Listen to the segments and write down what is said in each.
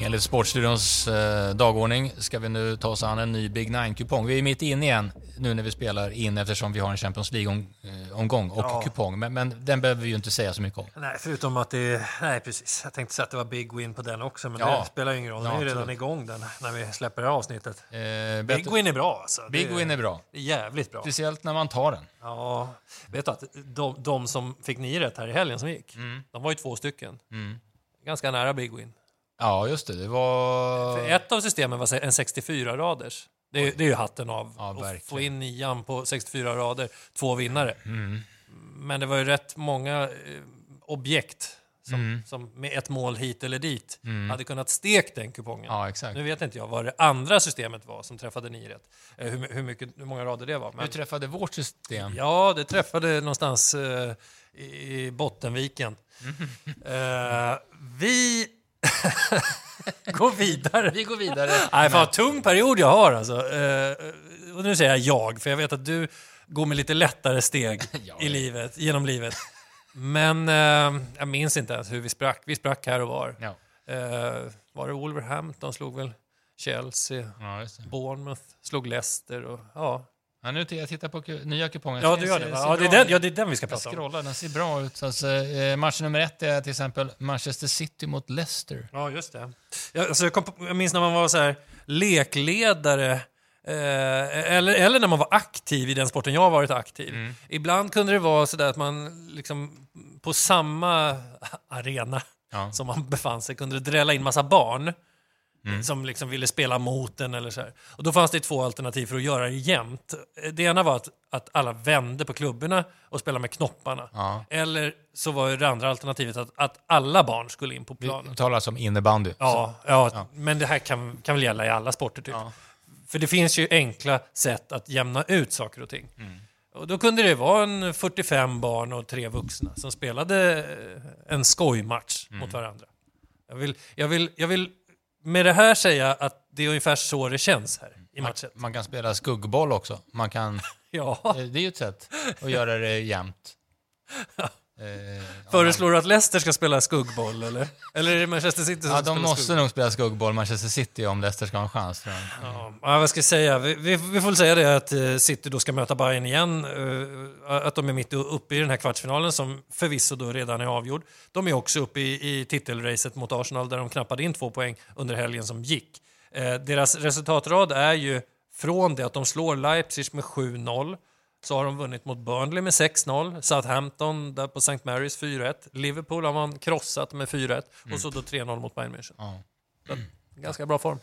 Enligt Sportstudions eh, dagordning ska vi nu ta oss an en ny Big Nine-kupong. Vi är mitt inne igen nu när vi spelar in eftersom vi har en Champions League-omgång och Ja. kupong. Men, men den behöver vi ju inte säga så mycket om. Nej, förutom att det... Nej, precis. Jag tänkte säga att det var big win på den också, men Ja. det spelar ju ingen roll. Den Ja, är ju redan igång den när vi släpper det här avsnittet. Eh, Big win är bra alltså. Big det, win är bra. Jävligt bra. Speciellt när man tar den. Ja, vet du att de, de som fick nio rätt här i helgen som gick, de var ju två stycken. Mm. Ganska nära big win. Ja, just det. Det var... För ett av systemen var en 64-raders. Det, är- det är ju hatten av. Ja, att få in nian på 64 rader, två vinnare. Mm. Men det var ju rätt många eh, objekt som, Mm. som med ett mål hit eller dit hade kunnat stekt den kupongen. Ja. Nu vet inte jag vad det andra systemet var som träffade nio rätt. Eh, hur, hur, mycket, hur många rader det var. Men, träffade vårt system. ja, det träffade någonstans eh, i Bottenviken. Eh, vi går vidare. Vi går vidare. Nej, fan vad tung period jag har alltså. Eh, och nu säger jag jag, för jag vet att du går med lite lättare steg Ja, i livet, genom livet. Men eh, jag minns inte ens hur vi sprack. Vi sprack här och var. Ja, Eh, var det Wolverhampton slog väl Chelsea, ja just det. Bournemouth slog Leicester och ja. Ja, nu tittar jag tittar på nya kupongen. Ja, du gör det. Ja, det, är bra den, ut. ja, det är den vi ska prata om. den ser bra ut. Alltså, eh, match nummer ett är till exempel Manchester City mot Leicester. Ja, just det. Jag, alltså, jag, på, jag minns när man var så här lekledare eh, eller, eller när man var aktiv i den sporten jag har varit aktiv. Mm. Ibland kunde det vara så där att man liksom på samma arena Ja. som man befann sig kunde det drälla in massa barn Mm. som liksom ville spela mot den eller så här. Och då fanns det två alternativ för att göra det jämnt. Det ena var att, att alla vände på klubborna och spelade med knopparna. Ja. Eller så var det andra alternativet att, att alla barn skulle in på planen. Vi talar om innebandy. Ja, ja, men det här kan, kan väl gälla i alla sporter typ. Ja. För det finns ju enkla sätt att jämna ut saker och ting. Mm. Och då kunde det vara en 45 barn och tre vuxna som spelade en skojmatch Mm. mot varandra. Jag vill, jag, vill, jag vill med det här säga att det är ungefär så det känns här i matchen. Man kan spela skuggboll också. Man kan, Ja. eh, det är ju ett sätt att göra det jämnt. Eh, Föreslår du att Leicester ska spela skuggboll eller? Eller är det Manchester City som Ja, ska de måste skuggboll? nog spela skuggboll, Manchester City, om Leicester ska ha en chans. Jag. Ja, ja, vad ska jag säga? Vi, vi, vi får väl säga det att eh, City då ska möta Bayern igen. eh, att de är mitt uppe i den här kvartsfinalen som förvisso då redan är avgjord. De är också uppe i, i titelracet mot Arsenal där de knappade in två poäng under helgen som gick. Eh, deras resultatrad är ju från det att de slår Leipzig med 7-0 så har de vunnit mot Burnley med 6-0, Southampton där på St. Mary's 4-1, Liverpool har man krossat med 4-1 och så då 3-0 mot Bayern München. Ja. Ganska bra form.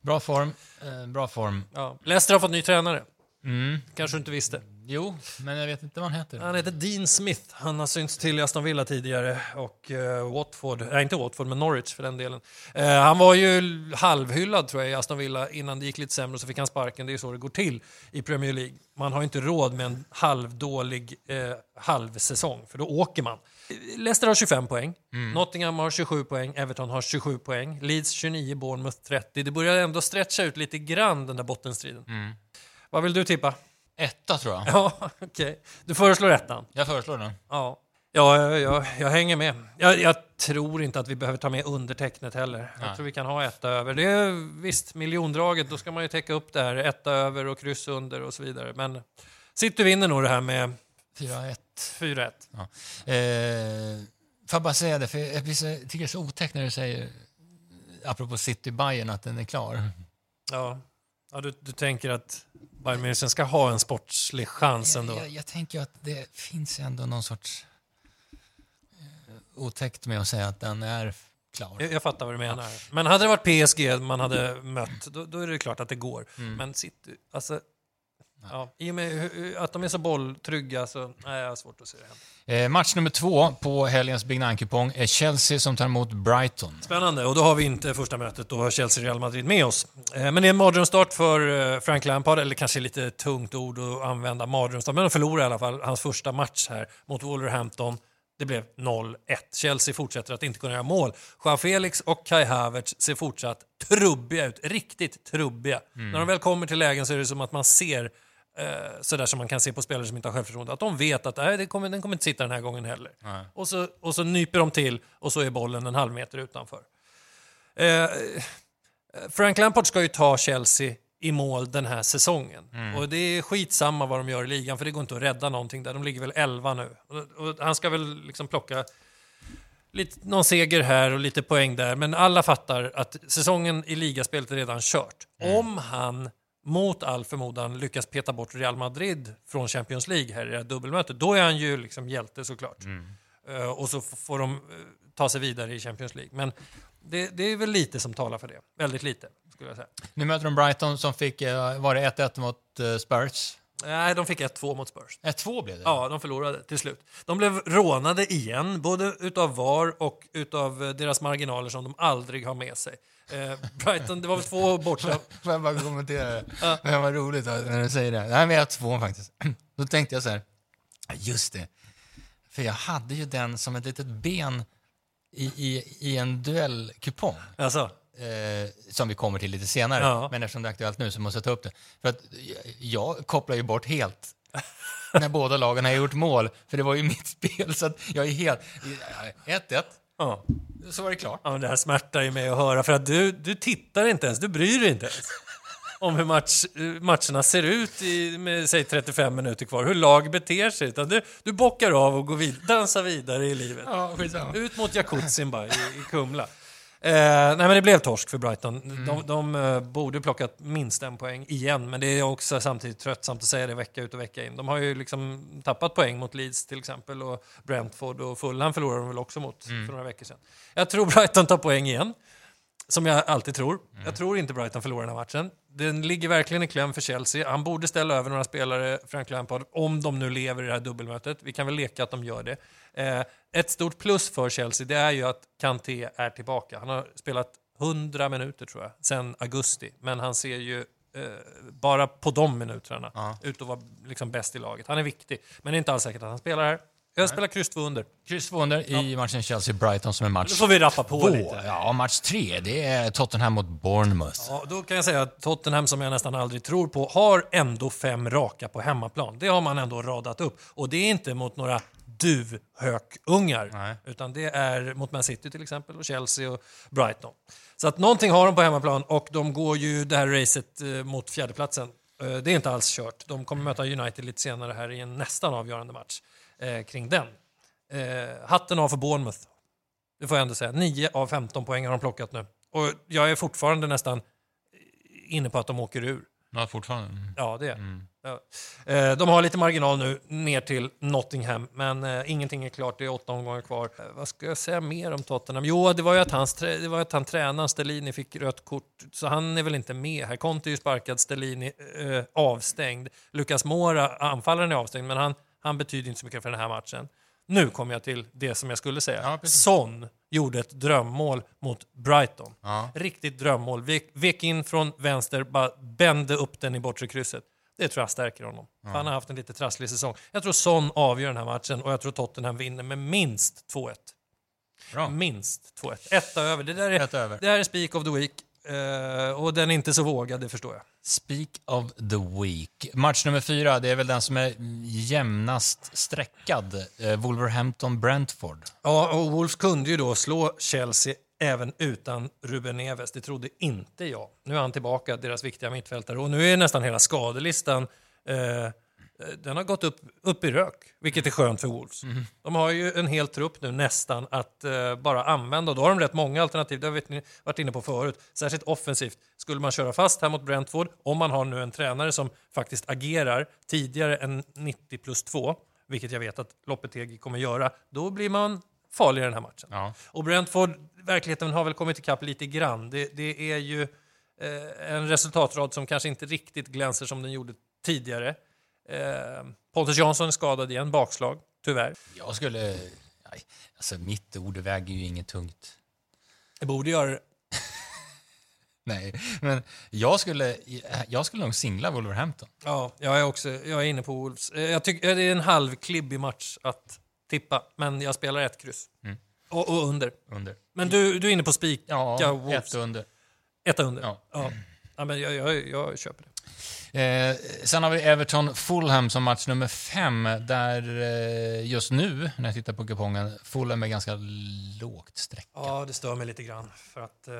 Bra form. Eh, bra form. Ja. Leicester har fått ny tränare. Mm. Kanske du inte visste. Jo, men jag vet inte vad han heter. Han heter Dean Smith. Han har synts till i Aston Villa tidigare och eh, Watford, nej inte Watford men Norwich för den delen. Eh, han var ju halvhyllad tror jag i Aston Villa innan det gick lite sämre och så fick han sparken. Det är så det går till i Premier League. Man har inte råd med en halvdålig eh, halvsäsong för då åker man. Leicester har 25 poäng, Nottingham har 27 poäng, Everton har 27 poäng, Leeds 29, Bournemouth 30. Det börjar ändå stretcha ut lite grann den där bottenstriden. Vad vill du tippa? Etta, tror jag. Ja, okej. Du föreslår ettan? Jag föreslår den. Ja. Ja, jag, jag, jag hänger med. Jag, jag tror inte att vi behöver ta med undertecknet heller. Nej. Jag tror vi kan ha etta över. Det är visst, miljondraget, då ska man ju täcka upp det här. Etta över och kryss under och så vidare. Men City vinner nog det här med 4-1. 4-1. Ja. Eh, får jag bara säga det, för jag blir så- jag tycker det är så otäckt när du säger, apropå City Bayern att den är klar. Ja. Ja, du, du tänker att Bayern München ska ha en sportslig chans ändå? Jag, jag, jag tänker att det finns ändå någon sorts eh, otäckt med att säga att den är klar. Jag, jag fattar vad du menar. Men hade det varit PSG man hade mött, då, då är det klart att det går. Men City, alltså... Ja, I och med att de är så bolltrygga så nej, jag har svårt att se det hända. Eh, match nummer två på helgens Big Nine-kupong är Chelsea som tar emot Brighton. Spännande, och då har vi inte första mötet, då har Chelsea-Real Madrid med oss. Eh, Men det är en mardrömsstart för eh, Frank Lampard, eller kanske lite tungt ord att använda mardrömsstart, men de förlorar i alla fall hans första match här mot Wolverhampton. Det blev 0-1. Chelsea fortsätter att inte kunna göra mål. Jean Felix och Kai Havertz ser fortsatt trubbiga ut, riktigt trubbiga. När de väl kommer till lägen så är det som att man ser eh, sådär som man kan se på spelare som inte har självförtroende. Att de vet att nej, det kommer, den kommer inte sitta den här gången heller. Nej. Och så, och så nyper de till och så är bollen en halv meter utanför. Eh, Frank Lampard ska ju ta Chelsea i mål den här säsongen. Mm. Och det är skitsamma vad de gör i ligan för det går inte att rädda någonting där. De ligger väl 11 nu. Och, och han ska väl liksom plocka lite, någon seger här och lite poäng där. Men alla fattar att säsongen i ligaspelet är redan kört. Mm. Om han mot all förmodan lyckas peta bort Real Madrid från Champions League här i det här dubbelmötet, då är han ju liksom hjälte såklart. Mm. Eh, och så får de eh, ta sig vidare i Champions League. Men det, det är väl lite som talar för det. Väldigt lite, skulle jag säga. Nu möter de Brighton som fick, eh, var det 1-1 mot eh, Spurs? Nej, de fick 1-2 mot Spurs. 1-2 blev det? Ja, de förlorade till slut. De blev rånade igen, både utav VAR och utav eh, deras marginaler som de aldrig har med sig. Eh, Brighton, det var väl två borta... Får jag bara kommentera det? Det var roligt när du säger det. Men jag har två faktiskt. Då tänkte jag så här, just det. För jag hade ju den som ett litet ben i, i, i en duellkupong. Alltså, Eh, som vi kommer till lite senare. Ja. Men eftersom det är aktuellt nu så måste jag ta upp det. För att jag, kopplar ju bort helt när båda lagen har gjort mål. För det var ju mitt spel. Så att jag är helt... 1-1, ja. så var det klart. ja det här smärtar ju mig att höra för att du, du tittar inte ens, du bryr dig inte ens om hur match, matcherna ser ut i, med säg 35 minuter kvar, hur lag beter sig. Utan du, du bockar av och går vid, dansar vidare i livet. Ja. Ut mot jacuzzin bara i, i Kumla. Eh, nej men det blev torsk för Brighton. De, de eh, borde plockat minst en poäng igen, men det är också samtidigt tröttsamt att säga det vecka ut och vecka in. De har ju liksom tappat poäng mot Leeds till exempel och Brentford och Fulham förlorade de väl också mot för några veckor sedan. Jag tror Brighton tar poäng igen. Som jag alltid tror. Jag tror inte Brighton förlorar den här matchen. Den ligger verkligen i kläm för Chelsea. Han borde ställa över några spelare, Frank Lampard, om de nu lever i det här dubbelmötet. Vi kan väl leka att de gör det. Eh, ett stort plus för Chelsea det är ju att Kanté är tillbaka. Han har spelat 100 minuter tror jag, sen augusti. Men han ser ju eh, bara på de minuterna Ja. ut att vara liksom bäst i laget. Han är viktig, men det är inte alls säkert att han spelar här. Jag spelar kryss 2 under. Kryss 200 i matchen Chelsea-Brighton som är match Då får vi rappa på två. lite. Ja, match tre, det är Tottenham mot Bournemouth. Ja, då kan jag säga att Tottenham, som jag nästan aldrig tror på, har ändå fem raka på hemmaplan. Det har man ändå radat upp. Och det är inte mot några duvhökungar, Nej. utan det är mot Man City till exempel, och Chelsea och Brighton. Så att någonting har de på hemmaplan och de går ju det här racet eh, mot fjärdeplatsen. Eh, det är inte alls kört. De kommer möta United lite senare här i en nästan avgörande match eh, kring den. Eh, hatten av för Bournemouth. Det får jag ändå säga. 9 av 15 poäng har de plockat nu. Och jag är fortfarande nästan inne på att de åker ur. Ja, fortfarande. Mm. Ja, det är Mm. ja. eh, De har lite marginal nu ner till Nottingham, men eh, ingenting är klart. Det är åtta omgångar kvar. Eh, vad ska jag säga mer om Tottenham? Jo, det var ju att, hans, det var att han tränaren, Stellini, fick rött kort, så han är väl inte med här. Conte är ju sparkad, Stellini eh, avstängd. Lucas Mora, anfallaren, är avstängd, men han, han betyder inte så mycket för den här matchen. Nu kommer jag till det som jag skulle säga. Ja. Son gjorde ett drömmål mot Brighton. Ja. Riktigt drömmål. Vek, vek in från vänster, bara bände upp den i bortre krysset. Det tror jag stärker honom. För Han har haft en lite trasslig säsong. Jag tror Son avgör den här matchen och jag tror Tottenham vinner med minst 2-1. Bra. Minst 2-1. Etta över. Det där är, Ett över. det här är speak of the week. Eh, och den är inte så vågad, det förstår jag. Speak of the week. Match nummer fyra, det är väl den som är jämnast streckad. Eh, Wolverhampton-Brentford. Ja, och Wolves kunde ju då slå Chelsea även utan Ruben Neves. Det trodde inte jag. Nu är han tillbaka, deras viktiga mittfältare. Och nu är nästan hela skadelistan eh, den har gått upp, upp i rök, vilket är skönt för Wolves. De har ju en hel trupp nu nästan att eh, bara använda. Och då har de rätt många alternativ, det har vi varit inne på förut. Särskilt offensivt. Skulle man köra fast här mot Brentford, om man har nu en tränare som faktiskt agerar tidigare än 90 plus 2, vilket jag vet att Lopetegui kommer göra, då blir man farlig i den här matchen. Ja. Och Brentford, verkligheten har väl kommit ikapp lite grann. Det, det är ju eh, en resultatrad som kanske inte riktigt glänser som den gjorde tidigare. Eh, Pontus Jansson är skadad igen, bakslag, tyvärr. Jag skulle... Nej, alltså mitt ord väger ju inget tungt. Det borde göra det. Nej, men jag skulle, jag skulle nog singla Wolverhampton. Ja, jag är också jag är inne på Wolves. Eh, Jag tycker det är en halv klibbig match att tippa, men jag spelar ett kryss. Mm. Och, och under. Under. Men du, du är inne på spika Ja, Wolves. ett under. Ett under. Ja. Ja. Ja, men jag, jag, jag köper det. Eh, sen har vi Everton-Fulham som match nummer fem, där eh, just nu, när jag tittar på kupongen, Fulham är ganska lågt streck. Ja, det stör mig lite grann. För att eh,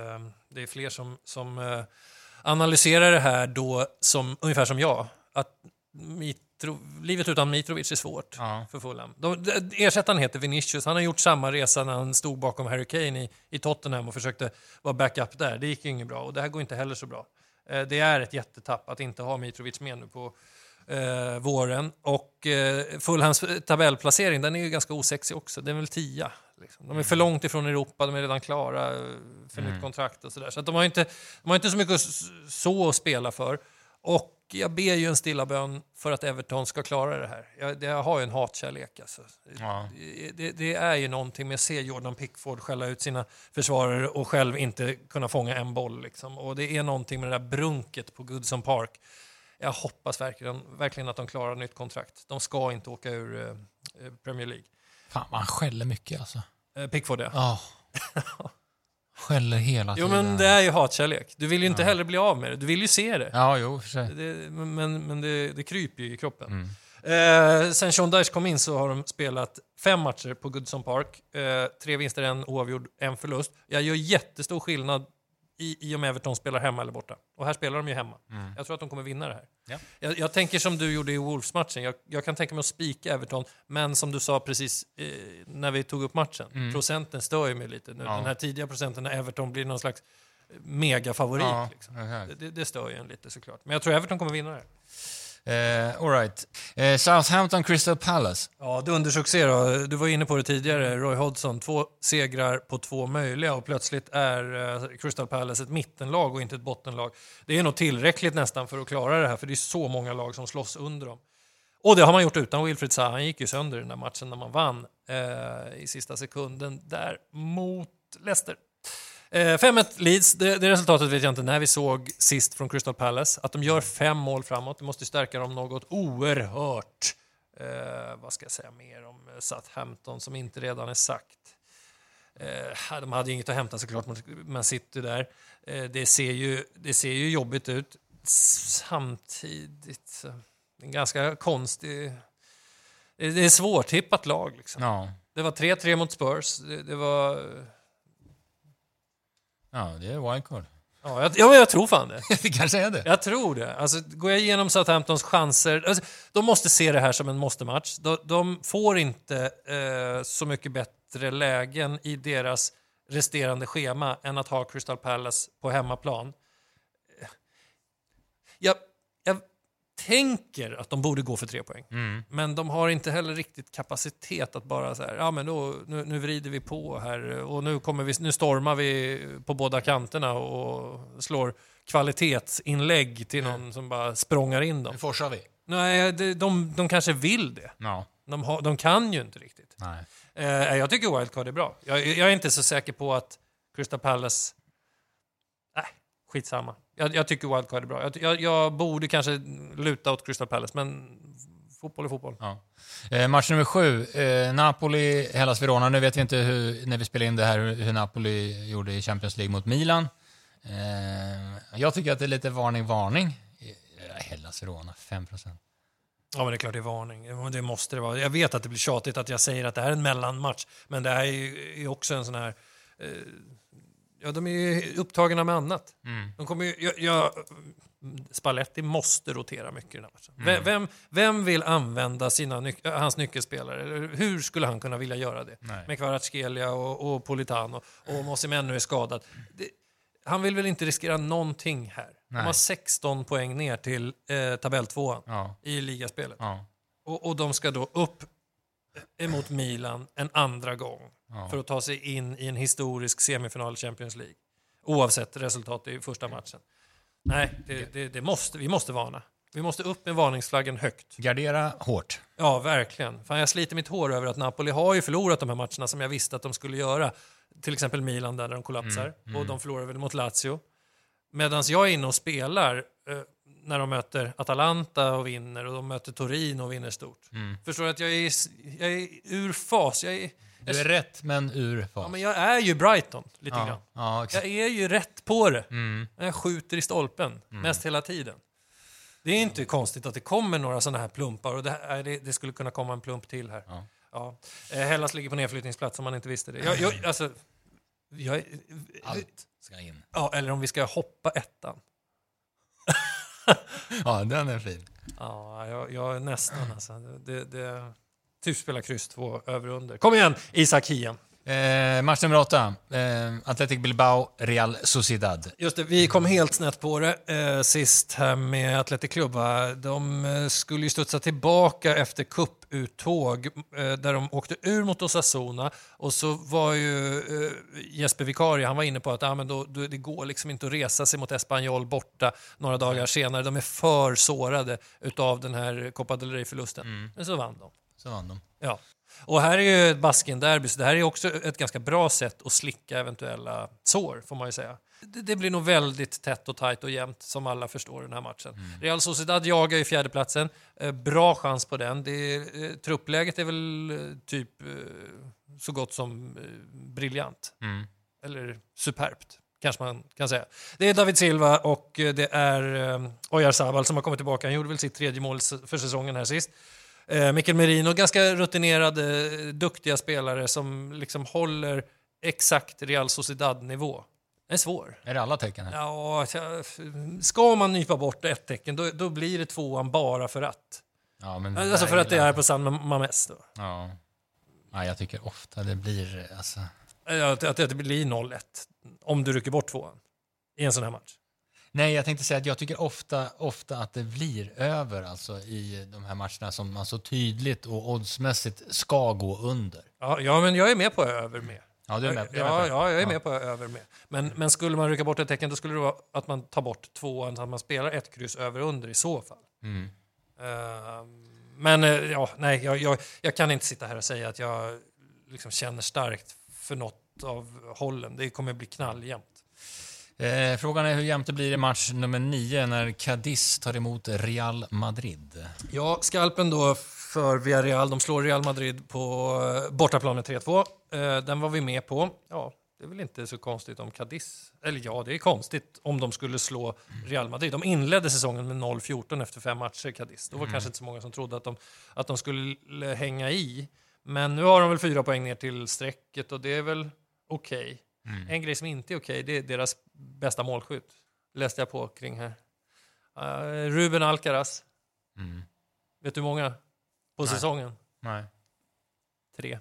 det är fler som, som eh, analyserar det här då som, ungefär som jag. Att Mitro, livet utan Mitrovic är svårt Ja. för Fulham. De, ersättaren heter Vinicius. Han har gjort samma resa när han stod bakom Harry Kane i, i Tottenham och försökte vara backup där. Det gick ju inget bra och det här går inte heller så bra. Eh, det är ett jättetapp att inte ha Mitrovic med nu på eh, våren. Och eh, Fulhams tabellplacering den är ju ganska osexig också. Den är väl tia. Liksom. De är för långt ifrån Europa, de är redan klara eh, för nytt kontrakt och sådär. Så att de, har inte, de har inte så mycket så att spela för. Och jag ber ju en stilla bön för att Everton ska klara det här. Jag, jag har ju en hatkärlek alltså. Ja. Det, det är ju någonting med att se Jordan Pickford skälla ut sina försvarare och själv inte kunna fånga en boll. Liksom. Och det är någonting med det där brunket på Goodson Park. Jag hoppas verkligen, verkligen att de klarar nytt kontrakt. De ska inte åka ur eh, eh, Premier League. Fan, man skäller mycket alltså. Eh, Pickford ja. Ja. skäller hela Jo tiden. men det är ju hatkärlek. Du vill ju inte heller bli av med det. Du vill ju se det. Ja, jo, för sig. det men men det, det kryper ju i kroppen. Mm. Eh, sen Sean Dyche kom in så har de spelat fem matcher på Goodson Park. Eh, tre vinster, en oavgjord, en förlust. Jag gör jättestor skillnad i, i om Everton spelar hemma eller borta. Och här spelar de ju hemma. Jag tror att de kommer vinna det här. Ja. Jag, jag tänker som du gjorde i Wolves-matchen. Jag, jag kan tänka mig att spika Everton, men som du sa precis eh, när vi tog upp matchen. Procenten stör ju mig lite nu. Ja. Den här tidiga procenten när Everton blir någon slags megafavorit. Ja, Liksom. Det, det stör ju en lite såklart. Men jag tror Everton kommer vinna det här. Eh, all right. Eh, Southampton Crystal Palace. Ja, dundersuccé då. Du var inne på det tidigare. Roy Hodgson, två segrar på två möjliga och plötsligt är eh, Crystal Palace ett mittenlag och inte ett bottenlag. Det är nog tillräckligt nästan för att klara det här, för det är så många lag som slåss under dem. Och det har man gjort utan Wilfried Zaha. Han gick ju sönder i den där matchen när man vann eh, i sista sekunden där mot Leicester. Eh, 5-1 Leeds, det, det resultatet vet jag inte när vi såg sist från Crystal Palace. Att de gör fem mål framåt, det måste stärka dem något oerhört. Eh, vad ska jag säga mer om eh, Southampton som inte redan är sagt? Eh, de hade ju inget att hämta såklart mot Man City där. Eh, det, ser ju, det ser ju jobbigt ut. Samtidigt, så, en ganska konstig... Det är svårtippat lag. Liksom. Ja. Det var 3-3 mot Spurs. Det, det var... ja, det är wildcard. Ja, jag, ja, jag tror fan det. det kanske är det. Jag tror det. Alltså, går jag igenom Southamptons chanser... Alltså, de måste se det här som en måste-match. De, de får inte eh, så mycket bättre lägen i deras resterande schema än att ha Crystal Palace på hemmaplan. Eh, Jag, jag tänker att de borde gå för tre poäng. Men de har inte heller riktigt kapacitet att bara så här, ja men då, nu, nu vrider vi på här och nu, kommer vi, nu stormar vi på båda kanterna och slår kvalitetsinlägg till någon som bara språngar in dem. Nu forsar vi. Nej, de, de, de kanske vill det. Ja. De, har, de kan ju inte riktigt. Nej. Eh, jag tycker wildcard är bra. Jag, jag är inte så säker på att Crystal Palace... Nej, skitsamma. Jag, jag tycker wildcard är bra. Jag, jag, jag borde kanske luta åt Crystal Palace, men fotboll är fotboll. Ja. Eh, match nummer sju. Eh, Napoli, Hellas Verona. Nu vet vi inte hur, när vi spelar in det här hur, hur Napoli gjorde i Champions League mot Milan. Eh, jag tycker att det är lite varning, varning. Eh, Hellas Verona, 5 procent. Ja, men det är klart det är varning. Det måste det vara. Jag vet att det blir tjatigt att jag säger att det här är en mellanmatch, men det här är ju också en sån här... Eh, ja, de är ju upptagna med annat. De kommer ju, jag, jag, Spalletti måste rotera mycket i den här matchen. Vem, vem, vem vill använda sina nyc- hans nyckelspelare? Hur skulle han kunna vilja göra det? Nej. Med Kvaratskhelia och, och Politano och om Osimhen nu är skadad. Det, han vill väl inte riskera någonting här? De Nej. har 16 poäng ner till eh, tabelltvåan Ja. i ligaspelet. Ja. Och, och de ska då upp emot Milan en andra gång Ja. för att ta sig in i en historisk semifinal i Champions League. Oavsett resultat i första matchen. Nej, det, det, det måste, vi måste varna. Vi måste upp med varningsflaggen högt. Gardera hårt. Ja, verkligen. Fan, jag sliter mitt hår över att Napoli har ju förlorat de här matcherna som jag visste att de skulle göra. Till exempel Milan där de kollapsar och de förlorar väl mot Lazio. Medan jag är inne och spelar eh, när de möter Atalanta och vinner och de möter Torino och vinner stort. Förstår du att jag är, jag är ur fas? Jag är, Du är rätt, men ur fas. ja, men jag är ju Brighton lite ja. grann. Ja. Jag är ju rätt på det. Mm. Jag skjuter i stolpen mest hela tiden. Det är inte konstigt att det kommer några sådana här plumpar och det, här, det, det skulle kunna komma en plump till här. Ja. Ja. Eh, Hellas ligger på nedflyttningsplats om man inte visste det. Jag, jag, alltså, jag, Allt ska in. ja, eller om vi ska hoppa ettan. Ja, den är fin. Ja, jag, jag är nästan alltså. Det, det, typ spela kryss två över under. Kom igen, Isak Hien. Eh, match nummer åtta. Eh, Athletic Bilbao, Real Sociedad. Just det, vi kom helt snett på det eh, sist här med Atletic Club. De eh, skulle ju studsa tillbaka efter cuputtåg eh, där de åkte ur mot Osasuna och så var ju eh, Jesper Vikarie, han var inne på att ah, men då, då, det går liksom inte att resa sig mot Espanyol borta några dagar senare. De är för sårade utav den här Copa del Rey-förlusten. Men så vann de. Så vann de. Ja. Och här är ju ett Basken-derby, så det här är också ett ganska bra sätt att slicka eventuella sår, får man ju säga. Det, det blir nog väldigt tätt och tajt och jämnt, som alla förstår den här matchen. Real Sociedad jagar ju fjärdeplatsen. Eh, bra chans på den. Det, är- eh, truppläget är väl eh, typ eh, så gott som eh, briljant. Mm. Eller superbt, kanske man kan säga. Det är David Silva och eh, det är eh, Oyarzabal som har kommit tillbaka. Han gjorde väl sitt tredje mål för säsongen här sist. Eh, Mikkel Merino, ganska rutinerade, eh, duktiga spelare som liksom håller exakt Real Sociedad-nivå. Det är svår. Är det alla tecken här? Ja, tja, ska man nypa bort ett tecken, då, då blir det tvåan bara för att. Ja, men Alltså för att det är på San Mames. Då. Ja. ja, jag tycker ofta det blir... Alltså, Att, att det blir 0-1 om du rycker bort tvåan i en sån här match. Nej, jag tänkte säga att jag tycker ofta, ofta att det blir över alltså, i de här matcherna som man så tydligt och oddsmässigt ska gå under. Ja, ja, men jag är med på över med. Ja, du är med, du är med ja, ja, jag är med på över med. Men, men skulle man rycka bort ett tecken då skulle det vara att man tar bort tvåan så att man spelar ett kryss över under i så fall. Mm. Ehm, men eh, ja, nej, jag, jag, jag kan inte sitta här och säga att jag liksom känner starkt för något av hållen. Det kommer bli knalljämnt. Eh, frågan är hur jämnt det blir i match nummer nio när Cadiz tar emot Real Madrid. Ja, skalpen då för Villarreal. De slår Real Madrid på eh, bortaplanen 3-2. Eh, Den var vi med på. Ja, det är väl inte så konstigt om Cadiz... Eller ja, det är konstigt om de skulle slå Real Madrid. De inledde säsongen med 0-14 efter fem matcher, Cadiz. Då var kanske inte så många som trodde att de, att de skulle hänga i. Men nu har de väl fyra poäng ner till strecket och det är väl okej. En grej som inte är okej, det är deras bästa målskytt. Läste jag på kring här. Eh, Ruben Alcaraz. Mm. Vet du hur många på Nej. säsongen? Nej. Tre.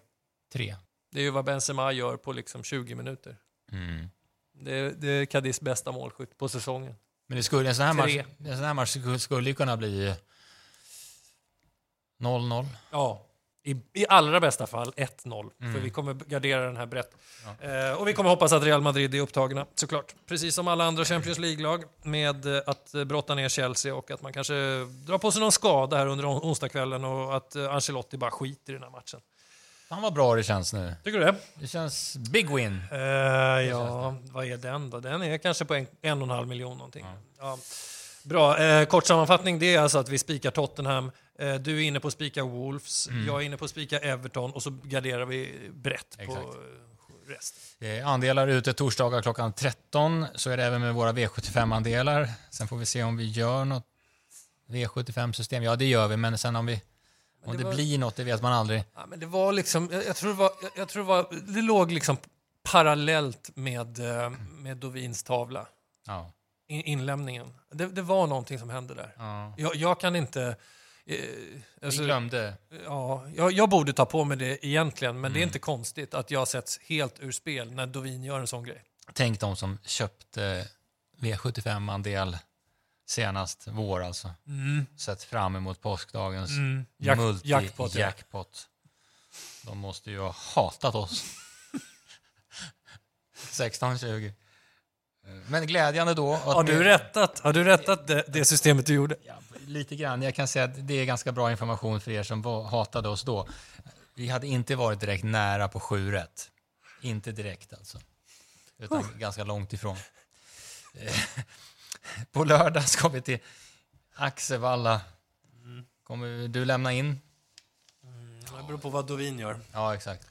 Tre. Det är ju vad Benzema gör på liksom 20 minuter. Mm. Det är, det är Cadiz bästa målskytt på säsongen. Men det skulle, en, sån här match, en sån här match skulle- skulle ju kunna bli 0-0. Ja. I, I allra bästa fall 1-0, för vi kommer gardera den här brett. Eh, och vi kommer hoppas att Real Madrid är upptagna, såklart. Precis som alla andra Champions League-lag, med eh, att eh, brotta ner Chelsea och att man kanske drar på sig någon skada här under on- onsdagskvällen och att eh, Ancelotti bara skiter i den här matchen. Fan vad bra det känns nu. Tycker du det? Det känns big win. Eh, ja, vad är den då? Den är kanske på en, en och en halv miljon någonting. Ja. Bra, eh, kort sammanfattning det är alltså att vi spikar Tottenham, du är inne på att spika Wolves, jag är inne på att spika Everton och så garderar vi brett Exakt. på eh, resten. Eh, Andelar ute torsdagar klockan 13. Så är det även med våra V75-andelar. Sen får vi se om vi gör något V75-system. Ja, det gör vi, men sen om, vi, om det det, var- blir något, det vet man aldrig. Ja, men det var liksom, jag, jag tror det var, jag, jag tror det var, det låg liksom parallellt med, eh, med Dovins tavla, Ja. in, inlämningen. Det, det var någonting som hände där. ja. Jag, jag kan inte... Eh, Vi alltså- glömde. Ja, jag, jag borde ta på mig det egentligen, men det Mm. är inte konstigt att jag sätts helt ur spel när Dovin gör en sån grej. Tänk de som köpte V75-andel senast vår alltså. Sett fram emot påskdagens Mm. Jack- multi-jackpot. jackpot, ja. De måste ju ha hatat oss. 16-20. Men glädjande då. att Har du med- rättat, har du rättat det, det systemet du gjorde? Ja, lite grann. Jag kan säga att det är ganska bra information för er som var, hatade oss då. Vi hade inte varit direkt nära på sju rätt. Inte direkt alltså. Utan ganska långt ifrån. Eh, på lördag ska vi till Axevalla. Kommer du lämna in? Det beror på vad Dovin gör. Ja, exakt.